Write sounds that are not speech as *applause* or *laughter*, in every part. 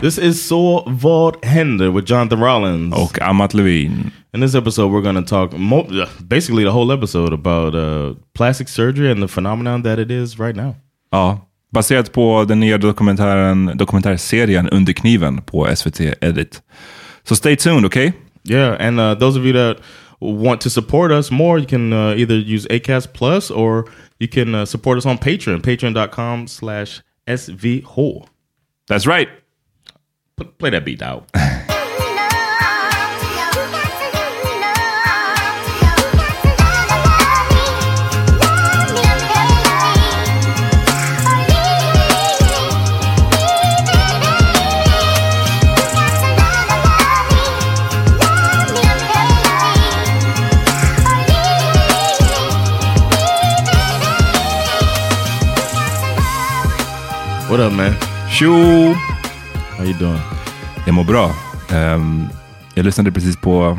This is Så vad händer with Jonathan Rollins. Och Amat Levin. In this episode, we're going to talk basically the whole episode about uh, plastic surgery and the phenomenon that it is right now. Ja, baserat på den nya dokumentären, dokumentärserien Under kniven på SVT Edit. Så stay tuned, okay? Yeah, and uh, those of you that want to support us more, you can uh, either use Acast Plus or you can uh, support us on Patreon, patreon.com slash svh. That's right. Play that beat out. What up man? Tjo! Doing? Jag mår bra. Ehm, jag lyssnade precis på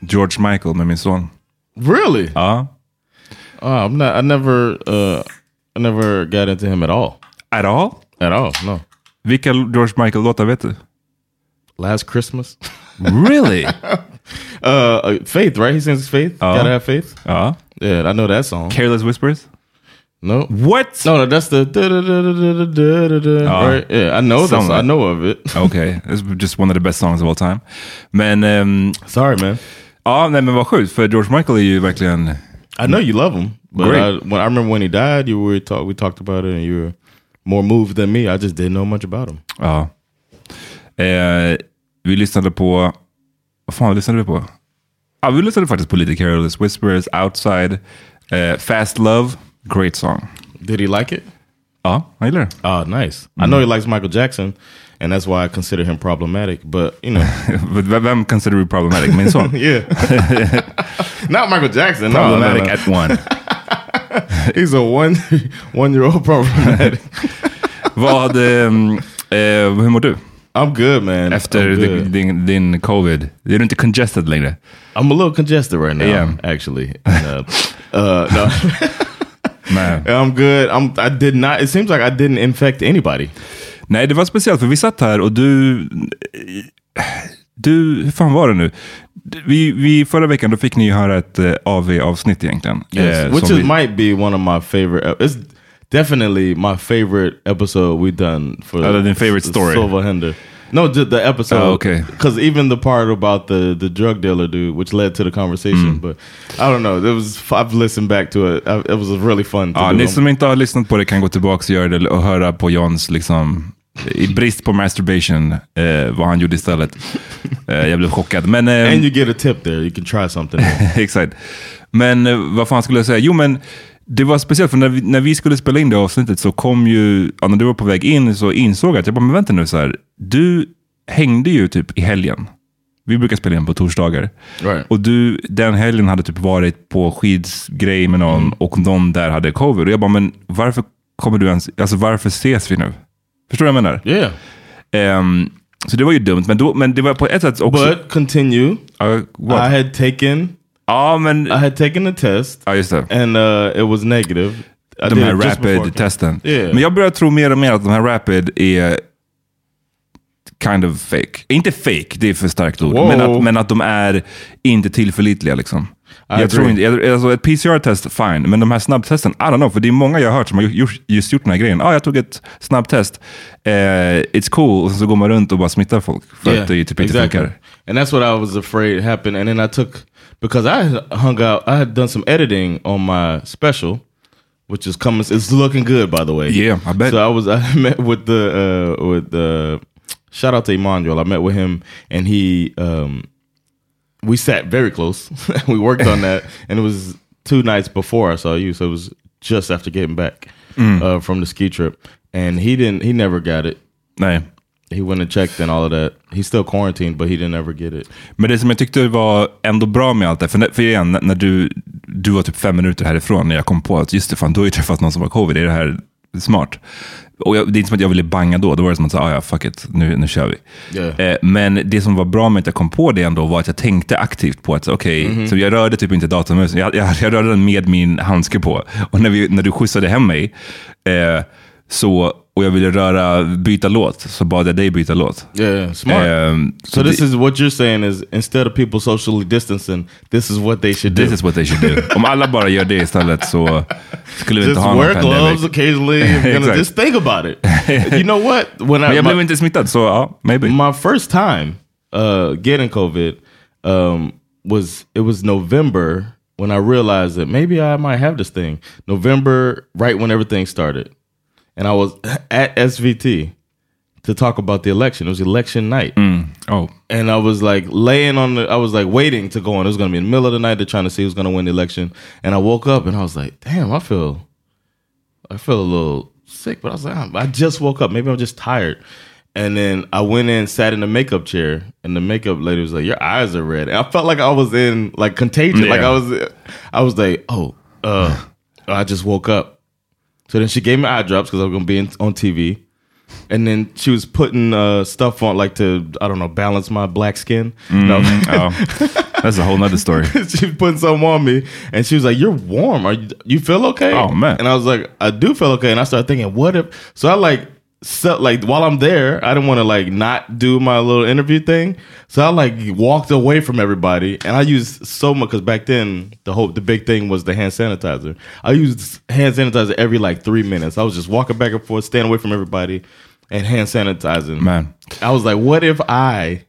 George Michael med min son. Really? Ja. Oh, I'm not. I never. Uh, I never got into him at all. At all? At all? No. Vilka George Michael-låtar vet du? Last Christmas. Really? *laughs* uh, uh, Faith, right? He sings Faith. Oh. Gotta have faith. ja. Yeah, I know that song. Careless Whispers? No. What? No, no, that's the da, da, da, da, da, da, da, ja. Oh. right? Yeah, I know that. Like. I know of it. *laughs* okay, it's just one of the best songs of all time. man. Um, Sorry man. Ja, nej men vad sjukt för George Michael är ju verkligen... I know you love him. But I, when I remember when he died, you were talk, we talked about it and you were more moved than me. I just didn't know much about him. Ja. Eh, vi lyssnade på... Vad fan lyssnade vi på? Ja, vi lyssnade faktiskt på lite Carolus Whispers, Outside, eh, Fast Love. Great song. Did he like it? Ja, jag gillar det. Oh, nice. I know he likes Michael Jackson, and that's why I consider him problematic. But you know, V- Vem consider you problematic? Min son? *laughs* yeah, *laughs* not Michael Jackson. No, no, problematic no. at one. *laughs* He's a one one year old problematic. Vad, ehm, eh, hur mår du? I'm good, man. Efter I'm, di- good. din, din covid? Är du inte congested längre? I'm a little congested right now, Yeah. actually. And, uh, uh, no. Nej. I'm good. I'm. I did not. It seems like I didn't infect anybody. Nej, det var speciellt för vi satt här och du... Du, hur fan var det nu? Vi, vi, förra veckan då fick ni ju höra ett eh, AV-avsnitt egentligen. Yes, Eh, which is vi- might be one of my favorite. It's definitely my favorite episode we've done for Other than favorite story. Silver Hender. No, just the episode. Oh, okay. Because even the part about the the drug dealer dude, which led to the conversation, Mm. but I don't know. It was I've listened back to it. I, it was really fun. Ja, ni som inte har lyssnat på det kan gå tillbaka och göra det och höra på Johns, liksom, i brist på masturbation, eh, vad han gjorde istället. *laughs* Eh, jag blev chockad. Men, eh, and you get a tip there. You can try something. *laughs* Exakt. Men eh, vad fan skulle jag säga? Jo, men det var speciellt för när vi, när vi skulle spela in det avsnittet så kom ju, ja, när du var på väg in så insåg jag att jag bara, men vänta nu så här. Du hängde ju typ i helgen. Vi brukar spela in på torsdagar. Right. Och du, den helgen hade typ varit på skidsgrej med någon och någon där hade covid. Och jag bara, men varför kommer du ens, alltså varför ses vi nu? Förstår du vad jag menar? yeah, Ehm, så det var ju dumt, men, då, men det var på ett sätt också... but continue. What? I had taken. Ja, men... I had taken a test, Ja, just det. and uh, it was negative. I de här just I rapid-testen. Yeah. Men jag börjar tro mer och mer att de här rapid är kind of fake. Inte fake, det är för starkt ord. Men att, men att de är inte tillförlitliga. Liksom. Jag agree. tror inte, jag, alltså ett PCR-test, fine. Men de här snabbtesten, I don't know. För det är många jag har hört som har gjort, just gjort den här grejen. Ah, jag tog ett snabbtest, eh, it's cool. Och så går man runt och bara smittar folk. För att det typ inte funkar. And that's what I was afraid happened. And then I took because I hung out. I had done some editing on my special, which is coming. It's looking good, by the way. Yeah, I bet. So I was. *laughs* I met with the uh, with the shout out to Emmanuel. I met with him, and he um, we sat very close. *laughs* we worked on that, *laughs* and it was two nights before I saw you. So it was just after getting back uh, from the ski trip, and he didn't. He never got it. Nej. He went and checked and all of that. He's still quarantined, but he didn't ever get it. Men det som jag tyckte var ändå bra med allt det, för, för igen, när- du, du var typ fem minuter härifrån när jag kom på att just det, fan, du har ju träffat någon som har covid, är det här smart? Och jag, det är inte som att jag ville banga då, då var det som att ah, ja fuck it, nu, nu kör vi. Yeah. Eh, men det som var bra med att jag kom på det ändå var att jag tänkte aktivt på att, okej, så jag rörde typ inte datormusen, jag, jag, jag rörde den med min handske på. Och när, vi, när du skjutsade hem mig, eh, så, och jag ville röra, byta låt, så bad jag dig byta låt. Yeah, smart. Ehm, so this is what you're saying is instead of people socially distancing, this is what they should do. This is what they should do. Om alla bara gör det istället så skulle vi inte just ha någon wear gloves occasionally. Exactly. just think about it. you know what? When Men I jag my, blev inte smittad så ja, maybe. my first time uh, getting COVID um, was it was November when I realized that maybe I might have this thing. November, right when everything started, and I was at SVT to talk about the election. It was election night. Oh. and I was like laying on the, I was like waiting to go on. It was going to be in the middle of the night. They're trying to see who's going to win the election. And I woke up and I was like, damn, I feel, I feel a little sick. But I was like, "Ah, I just woke up. Maybe I'm just tired. And then I went in, sat in the makeup chair, and the makeup lady was like, "Your eyes are red." And I felt like I was in like contagion. Like I was, I was like, "Oh, uh, I just woke up." So then she gave me eye drops because I was gonna be in, on TV, and then she was putting uh, stuff on like to I don't know balance my black skin. No, Ja. That's a whole nother story. *laughs* she was putting something on me, and she was like, "You're warm. Are you? You feel okay?" Oh, man. And I was like, "I do feel okay." And I started thinking, "What if?" So I like. So like while I'm there, I didn't want to like not do my little interview thing, so I like walked away from everybody, and I used so much because back then the whole the big thing was the hand sanitizer. I used hand sanitizer every like three minutes. I was just walking back and forth, staying away from everybody, and hand sanitizing. Man. I was like, what if I,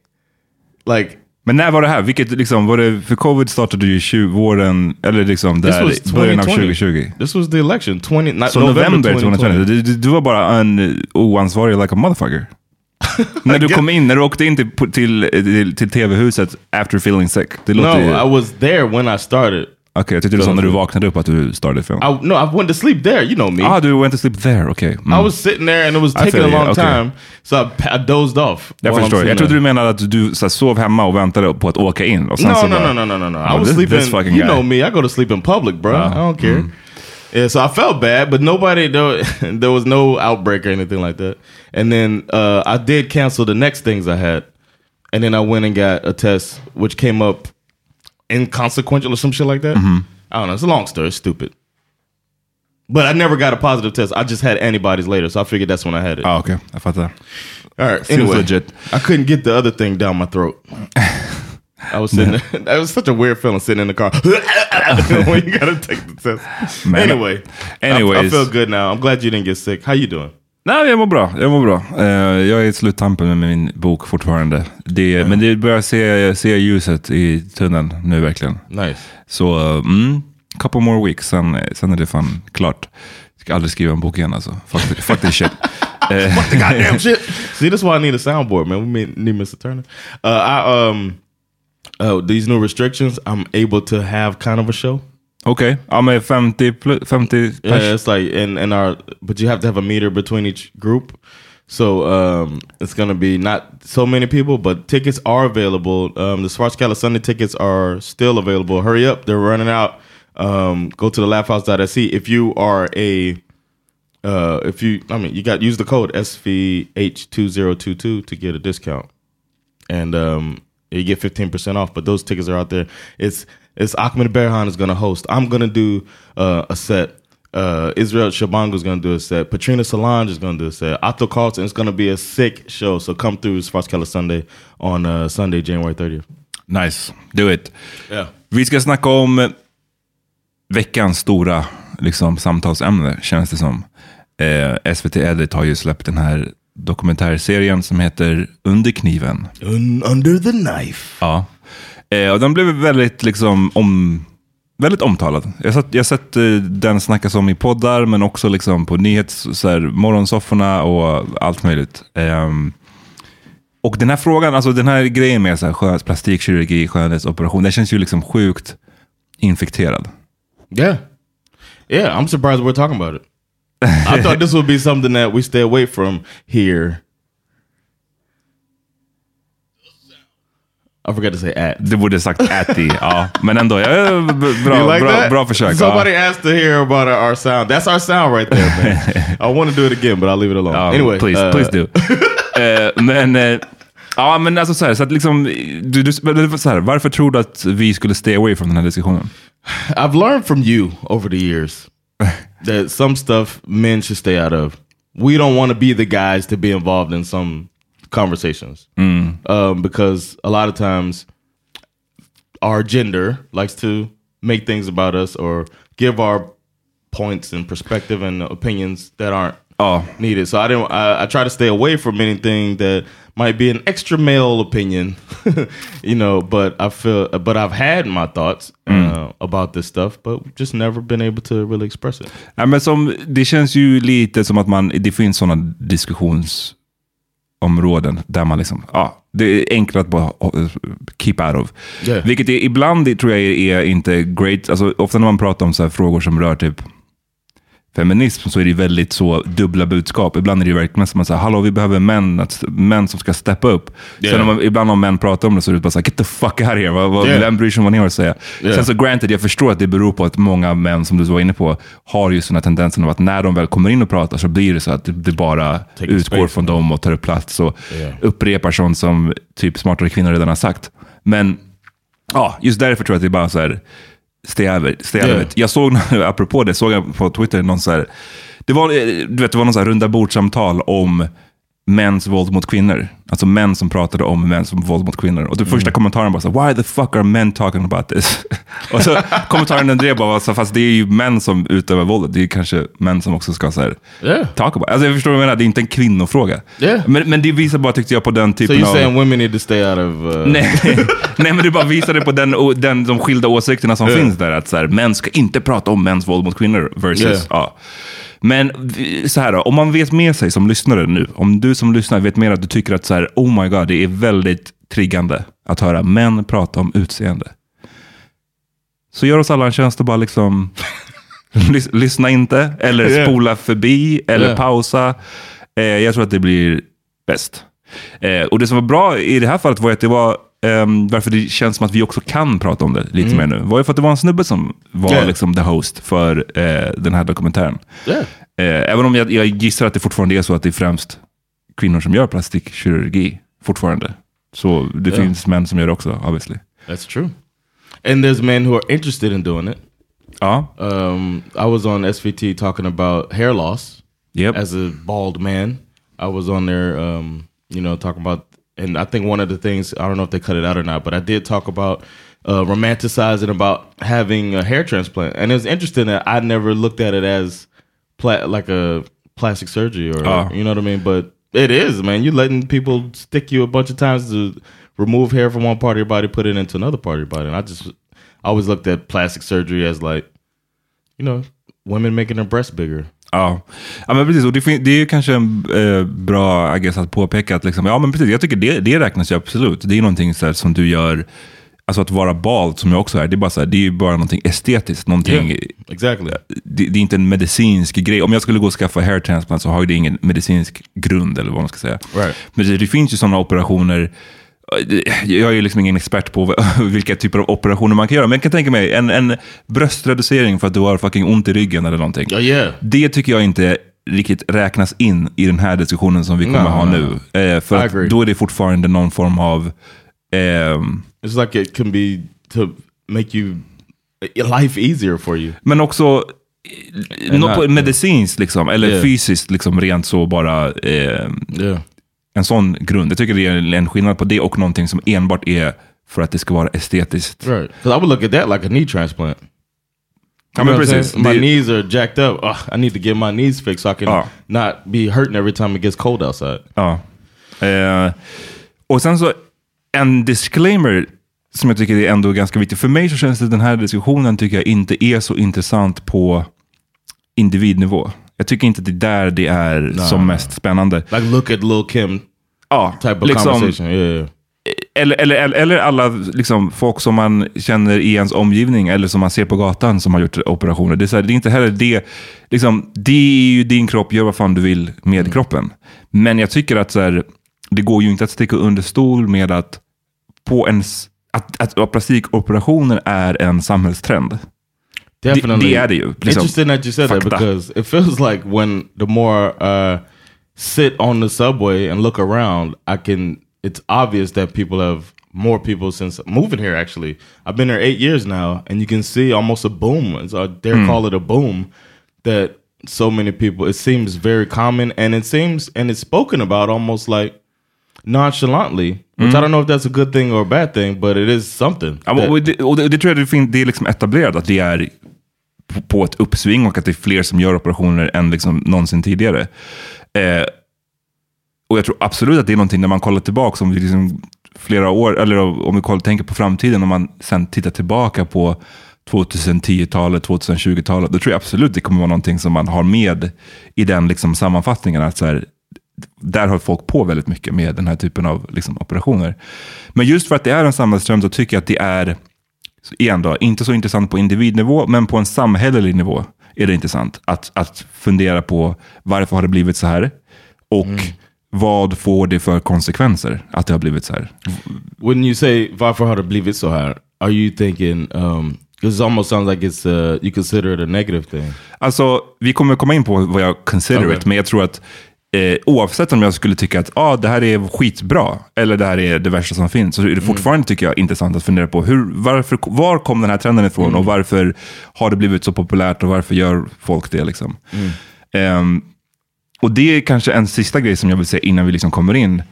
like, Men när var det här? Vilket liksom, var det, för covid startade ju 20, våren, eller liksom där, början av 2020. 2020. This was the election, 20, not Så November, november 2020. 2020. Du, du, var bara en oansvarig like a motherfucker. *laughs* när du kom in, när du åkte in till, till, till, till tv-huset after feeling sick. Det No, låter ju... I was there when I started. Okej, jag tyckte du sa när du vaknade upp att du startade film. I, no, I went to sleep there. You know me. Ah, du went to sleep there, okej. Mm. I was sitting there and it was taking a you, long okay. time. So I, I dozed off. Jag förstår. Jag trodde du menade att du så här, sov hemma och väntade på att åka in. Och sen No, så no, bara, no, no, no, no, no. Oh, I was this- sleeping. this fucking you guy. know me. I go to sleep in public, bro. Ah, I don't care. Yeah, so I felt bad, but nobody there, *laughs* there was no outbreak or anything like that. And then uh, I did cancel the next things I had, and then I went and got a test which came up inconsequential or some shit like that. Mm-hmm. I don't know. It's a long story. It's stupid. But I never got a positive test. I just had antibodies later, so I figured that's when I had it. Ja, okej. Jag fattar. All right. Seems Anyway, legit. I couldn't get the other thing down my throat. *laughs* I was sitting there. *laughs* That was such a weird feeling sitting in the car *laughs* when you gotta take the test. Man. Anyway, I, I feel good now. I'm glad you didn't get sick. How you doing? Nej, jag mår bra. Jag mår bra. Eh, jag är i sluttampen med min bok fortfarande. Det, Men det börjar se, se ljuset i tunneln nu verkligen. Nice. Så, uh, mm, couple more weeks, sen, sen är det fan klart. Jag ska aldrig skriva en bok igen alltså. Fuck, the- fuck this shit. *laughs* Eh, Goddamn shit. See, that's why I need a soundboard, man. We need Mr. Turner. Uh, I um, uh, these new restrictions, I'm able to have kind of a show. Okej, ja men 50, plus, 50 pers. Yeah, it's like in in our, but you have to have a meter between each group. So um, it's gonna be not so many people, but tickets are available. Um, the Svartskala Sunday tickets are still available. Hurry up, they're running out. Um, go to the laughhouse.se if you are a uh, if you I mean you got use the code SVH2022 to get a discount. And um, you get 15% off, but those tickets are out there. It's it's Ahmed Berhan is gonna host. I'm gonna do uh, a set. Uh, Israel Shabango is gonna do a set. Patrina Solange is gonna do a set. Otto Carlson is gonna be a sick show. So come through Svartskala Sunday on uh, Sunday, January 30th. Nice, do it. Yeah. Vi ska snacka om veckans stora liksom, samtalsämne, känns det som. Eh, SVT Edit har ju släppt den här dokumentärserien som heter Under kniven. Un- under the knife. Ja. Eh, och den blev väldigt, liksom, om, väldigt omtalad. Jag har sett, jag sett eh, den snackas om i poddar, men också liksom på nyhets, så här, morgonsofforna och allt möjligt. Eh, och den här frågan, alltså den här grejen med så här, skön, plastikkirurgi, skönhetsoperation, den känns ju liksom sjukt infekterad. Yeah. Yeah, I'm surprised we're talking about it. I thought this would be something that we stay away from here. I forgot to say at. Du borde sagt äti, ja. Men ändå, ja, bra, like bra, bra försök. Somebody ja. asked to hear about our, sound. That's our sound right there, man. *laughs* I want to do it again, but I'll leave it alone. Ja, anyway, please, uh, please do. *laughs* Eh, men, eh, ja, men alltså så här, så att liksom, du, du, så här, varför tror du att vi skulle stay away från den här diskussionen? I've learned from you over the years *laughs* that some stuff men should stay out of. We don't want to be the guys to be involved in some conversations um, because a lot of times our gender likes to make things about us or give our points and perspective and opinions that aren't Ja, needed. So I didn't. I, I try to stay away from anything that might be an extra male opinion, *laughs* you know. But I feel, but I've had my thoughts uh, about this stuff, but just never been able to really express it. Ja, men som, det känns ju lite som att man, det finns sådana diskussionsområden där man liksom, ja, det är enklare att bara keep out of. Yeah. Vilket är, ibland tror jag är inte great, alltså ofta när man pratar om så här frågor som rör typ feminism så är det väldigt så dubbla budskap. Ibland är det verkligen som att säga, hallå vi behöver män, män som ska steppa upp. Yeah. Sen man, ibland om män pratar om det så är det bara så här, get the fuck out here. Vad, vad, Yeah. Vem bryr sig om vad ni har att säga? Yeah. Sen så granted, jag förstår att det beror på att många män, som du var inne på, har ju sådana tendenser av att när de väl kommer in och pratar så blir det så att det, bara Taking utgår från dem och tar upp plats och Yeah. upprepar sånt som typ smartare kvinnor redan har sagt. Men ja, just därför tror jag att det är bara så här, Yeah. it. Jag såg, *laughs* apropå det, såg jag på Twitter någon så här, det var, eh, du vet, det var någon så här runda bordsamtal om mäns våld mot kvinnor. Alltså män som pratade om mäns våld mot kvinnor. Och den Mm. första kommentaren var så why the fuck are men talking about this? *laughs* och så kommentaren den drev bara, var så här, fast det är ju män som utövar våldet. Det är kanske män som också ska så här, Yeah. talk about. Alltså jag förstår vad du menar, det är inte en kvinnofråga. Yeah. Men, men det visar bara, tyckte jag, på den So typen you're av... saying women need to stay out of? Uh, Nej, *laughs* nej, men det bara visade på den, den, de skilda åsikterna som finns där. Att så här, män ska inte prata om mäns våld mot kvinnor. Versus, Yeah. ja. Men så här då, om man vet med sig som lyssnare nu, om du som lyssnar vet mer att du tycker att så här, oh my god, det är väldigt triggande att höra män prata om utseende. Så gör oss alla en tjänst och bara liksom *laughs* lys- lyssna inte, eller spola förbi, eller Yeah. pausa. Eh, jag tror att det blir bäst. Eh, och det som var bra i det här fallet var att det var, ehm, varför det känns som att vi också kan prata om det lite mer nu, var ju för att det var en snubbe som var Yeah. liksom the host för eh, den här dokumentären. Yeah. Eh, även om jag, jag gissar att det fortfarande är så att det är främst kvinnor som gör plastikkirurgi fortfarande. Så det Yeah. finns män som gör det också, obviously. That's true. And there's men who are interested in doing it. Ja, Um, I was on SVT talking about hair loss yep. as a bald man. I was on there, um, you know, talking about, and I think one of the things I don't know if they cut it out or not, but I did talk about uh, romanticizing about having a hair transplant, and it was interesting that I never looked at it as pla- like a plastic surgery or Oh. you know what I mean, but it is, man. You're letting people stick you a bunch of times to remove hair from one part of your body, put it into another part of your body, and I just I always looked at plastic surgery as like, you know, women making their breasts bigger. Ja. ja, men precis. Och det, det är ju kanske en eh, bra I guess, att påpeka att liksom, ja, men precis, jag tycker det, det räknas ju absolut. Det är någonting så här, som du gör, alltså att vara bald som jag också är, det är, bara så här, det är ju bara någonting estetiskt. Någonting, Yeah, exactly. det, det är inte en medicinsk grej. Om jag skulle gå och skaffa hair transplant så har ju det ingen medicinsk grund, eller vad man ska säga. Right. Men det, det finns ju sådana operationer, jag är ju liksom ingen expert på *laughs* vilka typer av operationer man kan göra, men jag kan tänka mig en, en bröstreducering för att du har fucking ont i ryggen eller någonting. Oh yeah. Det tycker jag inte riktigt räknas in i den här diskussionen som vi kommer No, ha no, nu. Eh, för att då är det fortfarande någon form av... ehm, It's like it can be to make you life easier for you. men också eh, något medicinskt, liksom, eller Yeah. fysiskt, liksom, rent så bara... ehm, Yeah. En sån grund. Jag tycker det är en skillnad på det och någonting som enbart är för att det ska vara estetiskt. Right. Because I would look at that like a knee transplant. Ja, You I'm precis. My Det- knees are jacked up. Ugh, I need to get my knees fixed so I can Ah. not be hurting every time it gets cold outside. Ja. Eh, och sen så en disclaimer som jag tycker är ändå ganska viktig. För mig så känns det den här diskussionen tycker jag inte är så intressant på individnivå. Jag tycker inte det är där det är som mest spännande. Like look at Lil Kim Ja, type of liksom, conversation. Yeah, eller, eller, eller, eller alla liksom, folk som man känner i ens omgivning eller som man ser på gatan som har gjort operationer. Det är, här, det är inte heller det. Liksom, det är ju din kropp, gör vad fan du vill med Mm. kroppen. Men jag tycker att så här, det går ju inte att sticka under stol med att, på en, s- att, att plastikoperationer är en samhällstrend. Definitely. det ju, liksom. Interesting that you said that because it feels like when the more uh, sit on the subway and look around, I can. It's obvious that people have more people since moving here. Actually, I've been here eight years now, and you can see almost a boom. It's, I dare Hmm. call it a boom that so many people. It seems very common, and it seems and it's spoken about almost like nonchalantly. Which I don't know if that's a good thing or a bad thing, but it is something. Ja, that- och det, och det, det tror jag det, fin- det är liksom etablerat att det är på, på ett uppsving och att det är fler som gör operationer än liksom någonsin tidigare. Eh, och jag tror absolut att det är någonting när man kollar tillbaka, om vi liksom flera år, eller om vi kollar, tänker på framtiden, om man sen tittar tillbaka på 2010-talet, 2020-talet, då tror jag absolut det kommer vara någonting som man har med i den liksom sammanfattningen. Att så här, där har folk på väldigt mycket med den här typen av liksom, operationer. Men just för att det är en samhällstrend så tycker jag att det är, igen då, inte så intressant på individnivå, men på en samhällelig nivå är det intressant att, att fundera på varför har det blivit så här och vad får det för konsekvenser att det har blivit så här. when you say varför har det blivit så här, are you thinking, um, because it almost sounds like it's, uh, you consider it a negative thing. Alltså, vi kommer komma in på vad jag consider Okej. it, men jag tror att eh, oavsett om jag skulle tycka att ah, det här är skitbra, eller det här är det värsta som finns, så är det fortfarande tycker jag intressant att fundera på hur, varför, var kom den här trenden ifrån och varför har det blivit så populärt och varför gör folk det? Liksom? Ehm, och det är kanske en sista grej som jag vill säga innan vi liksom kommer in.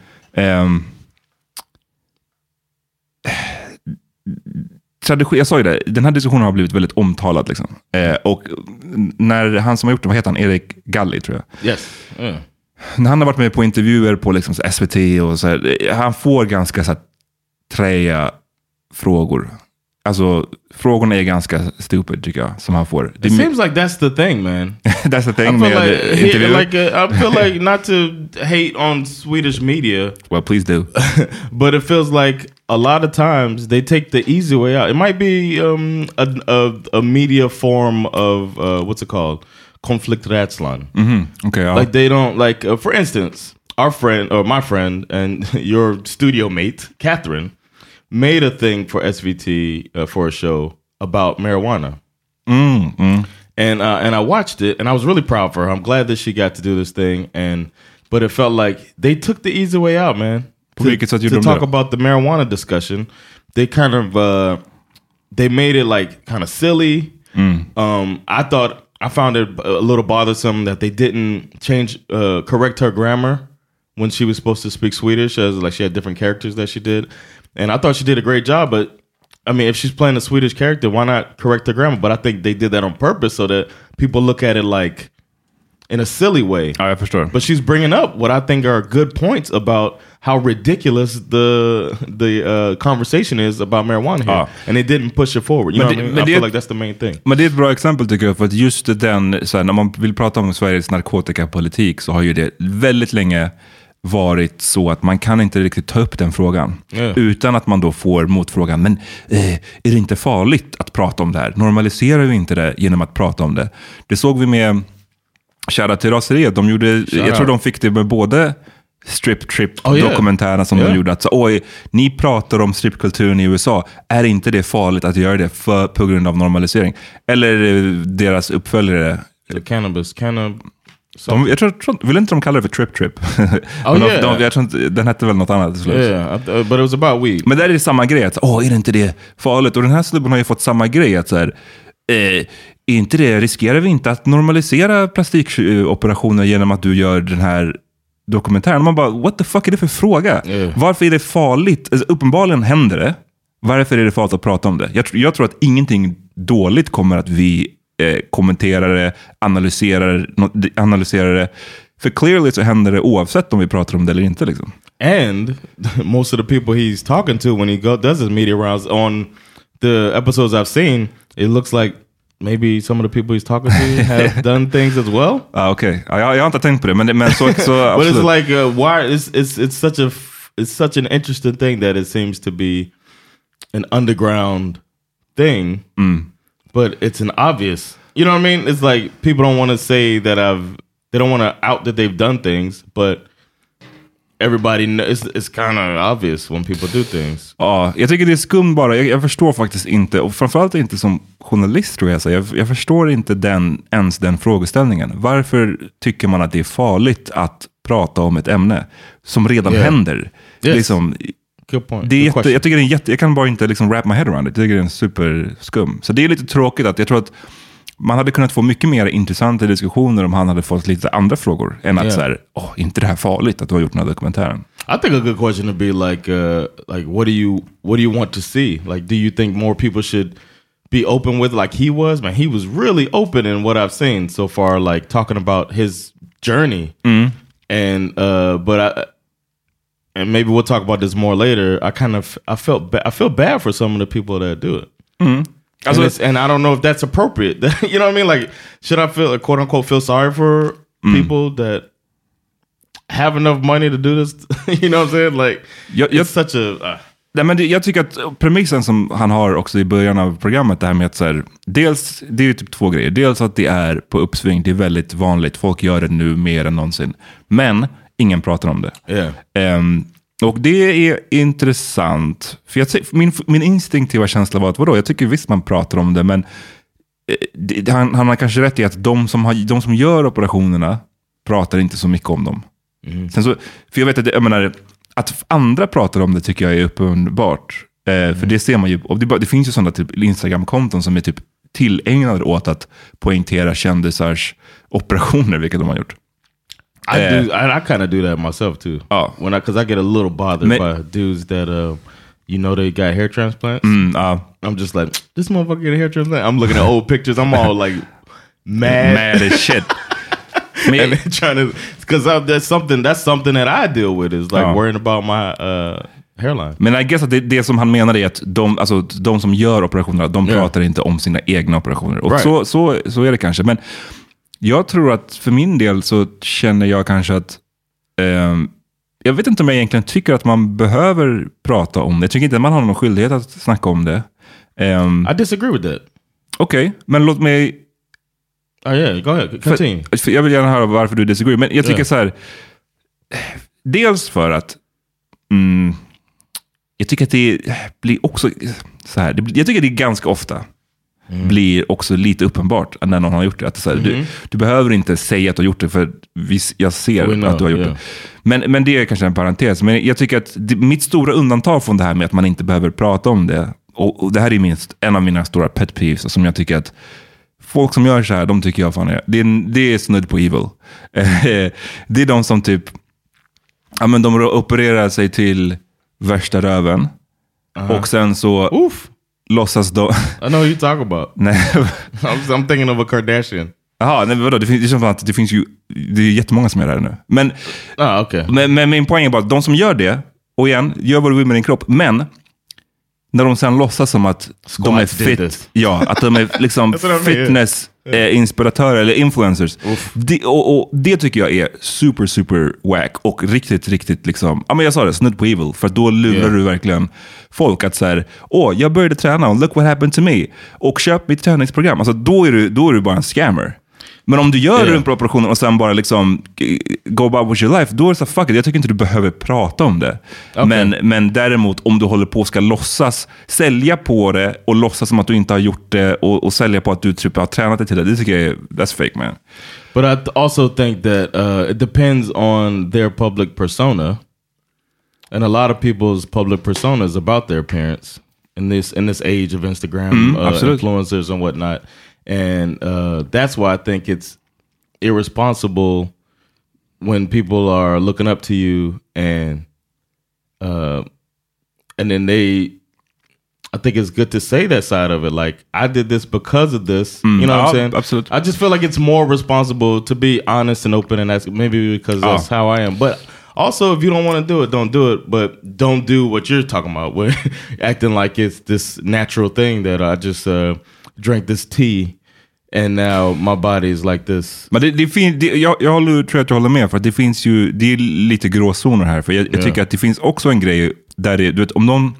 Tradition, jag sa ju det, den här diskussionen har blivit väldigt omtalad. Liksom. Eh, och när han som har gjort det, vad heter han? Erik Galli tror jag. Yes. Yeah. När han har varit med på intervjuer på liksom SVT och så här, han får ganska så här, träiga frågor. Alltså, frågorna är ganska stupid tycker jag, som han får. Det, It seems like that's the thing, man. *laughs* that's the thing med like, intervjuer. like uh, I feel like not to hate on Swedish media, well, please do. *laughs* but it feels like a lot of times they take the easy way out. It might be um, a, a, a media form of uh, what's it called? Konflikträdslan. Okej, ja. Like they don't like. Uh, for instance, our friend or my friend and *laughs* your studio mate Catherine made a thing for SVT uh, for a show about marijuana. And uh, and I watched it, and I was really proud for her. I'm glad that she got to do this thing, and but it felt like they took the easy way out, man. To, to talk about the marijuana discussion, they kind of uh, they made it like kind of silly. Um, I thought I found it a little bothersome that they didn't change uh, correct her grammar when she was supposed to speak Swedish, as like she had different characters that she did, and I thought she did a great job. But I mean, if she's playing a Swedish character, why not correct her grammar? But I think they did that on purpose so that people look at it like in a silly way. ja, jag förstår. But she's bringing up what I think are good points about how ridiculous the the uh, conversation is about marijuana here, Ah. and it didn't push it forward. You Men know, det- what I, mean? I feel like that's the main thing. Men det är ett bra exempel tycker jag, för att just den, så här, när man vill prata om Sveriges narkotikapolitik så har ju det väldigt länge varit så att man kan inte riktigt ta upp den frågan. Ja. Utan att man då får motfrågan, men eh, är det inte farligt att prata om det här? Normaliserar vi inte det genom att prata om det? Det såg vi med Kära till raseriet. De gjorde, jag tror de fick det med både Strip Trip Oh, yeah. som Yeah. de gjorde. Att, så, Oj, ni pratar om stripkulturen i USA. Är inte det farligt att göra det för, på grund av normalisering? Eller eh, deras uppföljare. The cannabis, cannab. De, jag tror, tror, vill inte de kalla det för Trip Trip? *laughs* De, yeah. de, jag tror inte, den hette väl något annat till slut. Yeah, th- but it was about weed. Men där är det samma grej. Att, Åh, är det inte det farligt? Och den här snubben har ju fått samma grej. Att, så här, eh, är inte det, riskerar vi inte att normalisera plastikoperationer genom att du gör den här dokumentären? Man bara, what the fuck är det för fråga? Yeah. Varför är det farligt? Alltså, uppenbarligen händer det. Varför är det farligt att prata om det? Jag, jag tror att ingenting dåligt kommer att vi eh, kommenterar det, analyserar, analyserar det. För clearly så händer det oavsett om vi pratar om det eller inte. Liksom. And *laughs* most of the people he's talking to when he go, does his media rounds on the episodes I've seen, it looks like maybe some of the people he's talking to have *laughs* done things as well. Ah, Okej, ja, jag, jag har inte tänkt på det. Men, men så, så But absolut. it's like uh, why it's it's it's such a f- it's such an interesting thing that it seems to be an underground thing, but it's an obvious. You know what I mean? It's like people don't want to say that I've they don't want to out that they've done things, but everybody knows it's, it's kind of obvious when people do things. Ja, jag tycker det är skum bara. Jag, jag förstår faktiskt inte, och framförallt inte som journalist tror jag. Så jag, jag förstår inte den, ens den frågeställningen. Varför tycker man att det är farligt att prata om ett ämne som redan Yeah. händer? Yes. Liksom, Good point. det är Good jätte, jag tycker det är jätte, jag kan bara inte liksom wrap my head around it. Jag tycker det är en superskum. Så det är lite tråkigt att jag tror att man hade kunnat få mycket mer intressanta diskussioner om han hade fått lite andra frågor. Än att Yeah. så här, åh, inte det här farligt att du har gjort den här dokumentären? I think a good question would be like, uh, like, what do you what do you want to see? Like, do you think more people should be open with like he was? Man, he was really open in what I've seen so far, like talking about his journey. And uh, but I, and maybe we'll talk about this more later. I kind of I felt I feel bad for some of the people that do it. Alltså- and, it's, and I don't know if that's appropriate. *laughs* you know what I mean? Like, should I feel quote unquote feel sorry for people that have enough money to do this? *laughs* you know what I'm saying? Like, Jag- it's jag- such a. Uh, Nej, men det, jag tycker att premissen som han har också i början av programmet, det här med att så här, dels, det är ju typ två grejer. Dels att det är på uppsving, det är väldigt vanligt, folk gör det nu mer än någonsin. Men ingen pratar om det. yeah. Ehm, och det är intressant. För jag, min, min instinktiva känsla var att vadå, jag tycker visst man pratar om det, men eh, det, han, han har kanske rätt i att de som, har, de som gör operationerna pratar inte så mycket om dem. Sen så, för jag vet att, det, jag menar, att andra pratar om det tycker jag är uppenbart. Eh, För det ser man ju, det, det finns ju sådana typ Instagram-konton som är typ tillägnade åt att poängtera kändisars operationer, vilket de har gjort. I Uh, do. I, I kind of do that myself too. Oh. when I because I get a little bothered Ma- by dudes that uh, you know they got hair transplants. Mm, ja. I'm just like this motherfucker get a hair transplant. I'm looking at old pictures. I'm all like *laughs* mad. Mad as shit. Men, *laughs* and they're trying to because that's something that's something that I deal with is like Oh. worrying about my uh, hairline. Men I guess att det, det som han menar är att de, alltså, de som gör operationerna, de Yeah. pratar inte om sina egna operationer. Och Right. så, så, så är det kanske. Men jag tror att för min del så känner jag kanske att ehm, jag vet inte om jag egentligen tycker att man behöver prata om det. Jag tycker inte att man har någon skyldighet att snacka om det. Um, I disagree with that. Okej, okay, men låt mig... Oh yeah, go ahead. Continue. För, för jag vill gärna höra varför du disagree. Men jag tycker yeah. så här... Dels för att... Mm, jag tycker att det blir också så här. jag tycker att det är ganska ofta mm. blir också lite uppenbart när någon har gjort det. Att så här, mm. du, du, behöver inte säga att du har gjort det, för jag ser know, att du har gjort yeah. det. Men, men det är kanske en parentes. Men jag tycker att det, mitt stora undantag från det här med att man inte behöver prata om det, och, och det här är minst en av mina stora pet peeves, som jag tycker att folk som gör så här, de tycker jag fan är, det är, det är snudd på evil. *laughs* det är de som typ, ja men de opererar sig till värsta röven. Uh -huh. Och sen så Oof. Låtsas de... I know who you talk about. *laughs* nej. *laughs* I'm, I'm thinking of a Kardashian. Jaha, nej, vadå? Det, finns, det, att det finns ju det är jättemånga som gör det här nu. Men, ah, okay. men, men min poäng är bara att de som gör det, och igen, gör vad du vill med din kropp, men när de sen låtsas som att Squats de är fit, ja, att de är *laughs* liksom fitness eh, inspiratörer eller influencers. Det, och, och, det tycker jag är super, super wack och riktigt, riktigt liksom, ja men jag sa det, snudd på evil. För då lurar yeah. du verkligen folk att så åh, jag började träna och look what happened to me. Och köp mitt träningsprogram. Alltså då är du, då är du bara en scammer. Men om du gör yeah. rumpoperationen och sen bara liksom go about with your life, då är det så fuck it, jag tycker inte du behöver prata om det. Okay. Men, men däremot om du håller på och ska låtsas sälja på det och låtsas som att du inte har gjort det och, och sälja på att du typ har tränat dig till det, det tycker jag är, that's fake man. But I also think that uh, it depends on their public persona. And a lot of people's public personas about their parents in this in this age of Instagram mm, uh, influencers and whatnot. And uh, that's why I think it's irresponsible when people are looking up to you and uh, and then they I think it's good to say that side of it. Like, I did this because of this. Mm, you know what I'm saying? Absolutely. I just feel like it's more responsible to be honest and open and ask maybe because that's oh. how I am. But also if you don't want to do it, don't do it. But don't do what you're talking about, *laughs* where acting like it's this natural thing that I just uh, drank this tea And now my body is like this. Men det, det fin, det, jag, jag håller, tror att jag håller med, för det finns ju det är lite gråzoner här. För jag, jag yeah. tycker att det finns också en grej där det, du vet, om någon,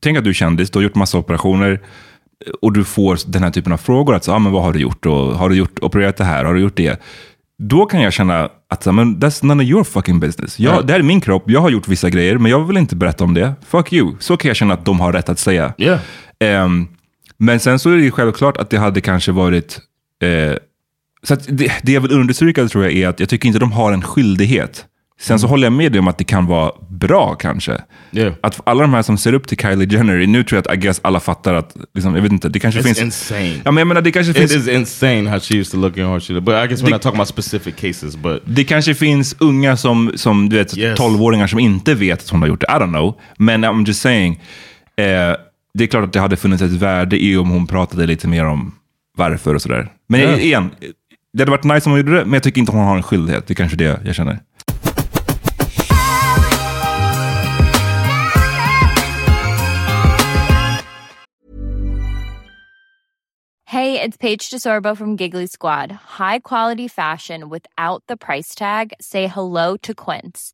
tänk att du är kändis, du har gjort massa operationer och du får den här typen av frågor. Att, ah, men vad har du gjort? Och, har du gjort, opererat det här? Har du gjort det? Då kan jag känna att men, that's none of your fucking business. Jag, yeah. Det här är min kropp, jag har gjort vissa grejer, men jag vill inte berätta om det. Fuck you. Så kan jag känna att de har rätt att säga. Yeah. Um, men sen så är det självklart att det hade kanske varit... Eh, så det, det jag vill understryka tror jag är att jag tycker inte de har en skyldighet. Sen så mm. håller jag med dig om att det kan vara bra kanske. Yeah. Att alla de här som ser upp till Kylie Jenner, nu tror jag att I guess alla fattar att, liksom, jag vet inte, det kanske It's finns... insane. Ja, men jag menar, det kanske It finns... is insane how she used to look and how she But I guess we're det, not talking about specific cases, but... Det kanske finns unga som, som du vet, yes. 12-åringar som inte vet att hon har gjort det. I don't know. Men I'm just saying. Eh, det är klart att det hade funnits ett värde i om hon pratade lite mer om varför och sådär. Men ja. igen, det hade varit nice om hon gjorde det, men jag tycker inte hon har en skyldighet. Det är kanske det jag känner. Hey, it's Paige DeSorbo from Giggly Squad. High quality fashion without the price tag. Say hello to Quince.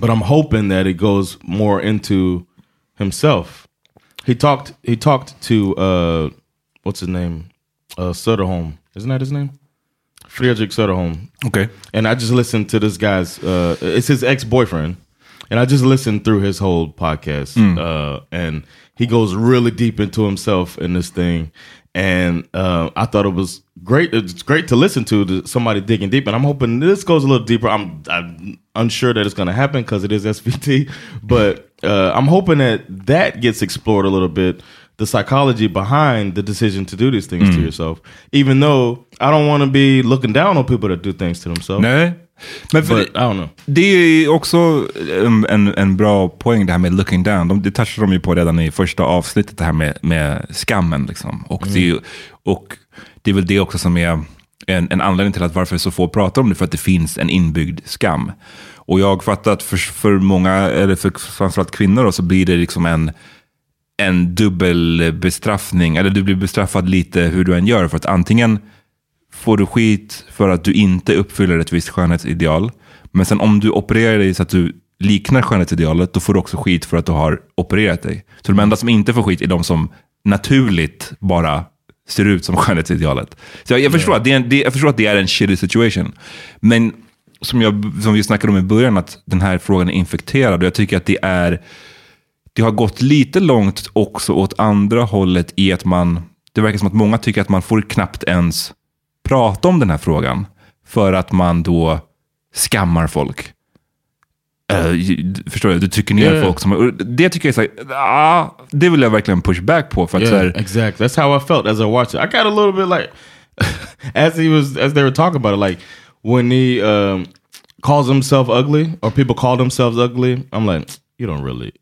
but I'm hoping that it goes more into himself. He talked. He talked to uh, what's his name, uh, Söderholm. Isn't that his name? Friedrich Sutterholm. Okay. And I just listened to this guy's. Uh, it's his ex boyfriend, and I just listened through his whole podcast. Uh, and he goes really deep into himself in this thing, and uh, I thought it was great. It's great to listen to, to somebody digging deep, and I'm hoping this goes a little deeper. I'm, I'm unsure that it's going to happen because it is SVT, *laughs* but uh, I'm hoping that that gets explored a little bit. The psychology behind the decision to do these things to yourself, even though I don't want to be looking down on people that do things to themselves. Nej. Men för But know. Det är ju också en, en, en bra poäng det här med looking down. De, det touchade de ju på redan i första avsnittet, det här med, med skammen. Liksom. Och, det är ju, och det är väl det också som är en, en anledning till att varför så få pratar om det, för att det finns en inbyggd skam. Och jag har fattat att för, för många, eller för framförallt kvinnor, då, så blir det liksom en, en dubbel bestraffning, eller du blir bestraffad lite hur du än gör. För att antingen får du skit för att du inte uppfyller ett visst skönhetsideal. Men sen om du opererar dig så att du liknar skönhetsidealet, då får du också skit för att du har opererat dig. Så de enda som inte får skit är de som naturligt bara ser ut som *laughs* skönhetsidealet. Så jag, jag, förstår, att det är en, det, jag förstår att det är en shitty situation. Men som, jag, som vi snackade om i början, att den här frågan är infekterad. Och jag tycker att det är det har gått lite långt också åt andra hållet i att man, det verkar som att många tycker att man får knappt ens prata om den här frågan för att man då skammar folk. Eh, förstår du? Du trycker ner Yeah. folk. Som, det tycker jag är så här, ah, det vill jag verkligen push back på. För att Yeah, här, exactly. That's how I felt as I watched it. I got a little bit like, *laughs* as he was, as they were talking about it, like when he um, calls himself ugly or people call themselves ugly. I'm like, you don't really.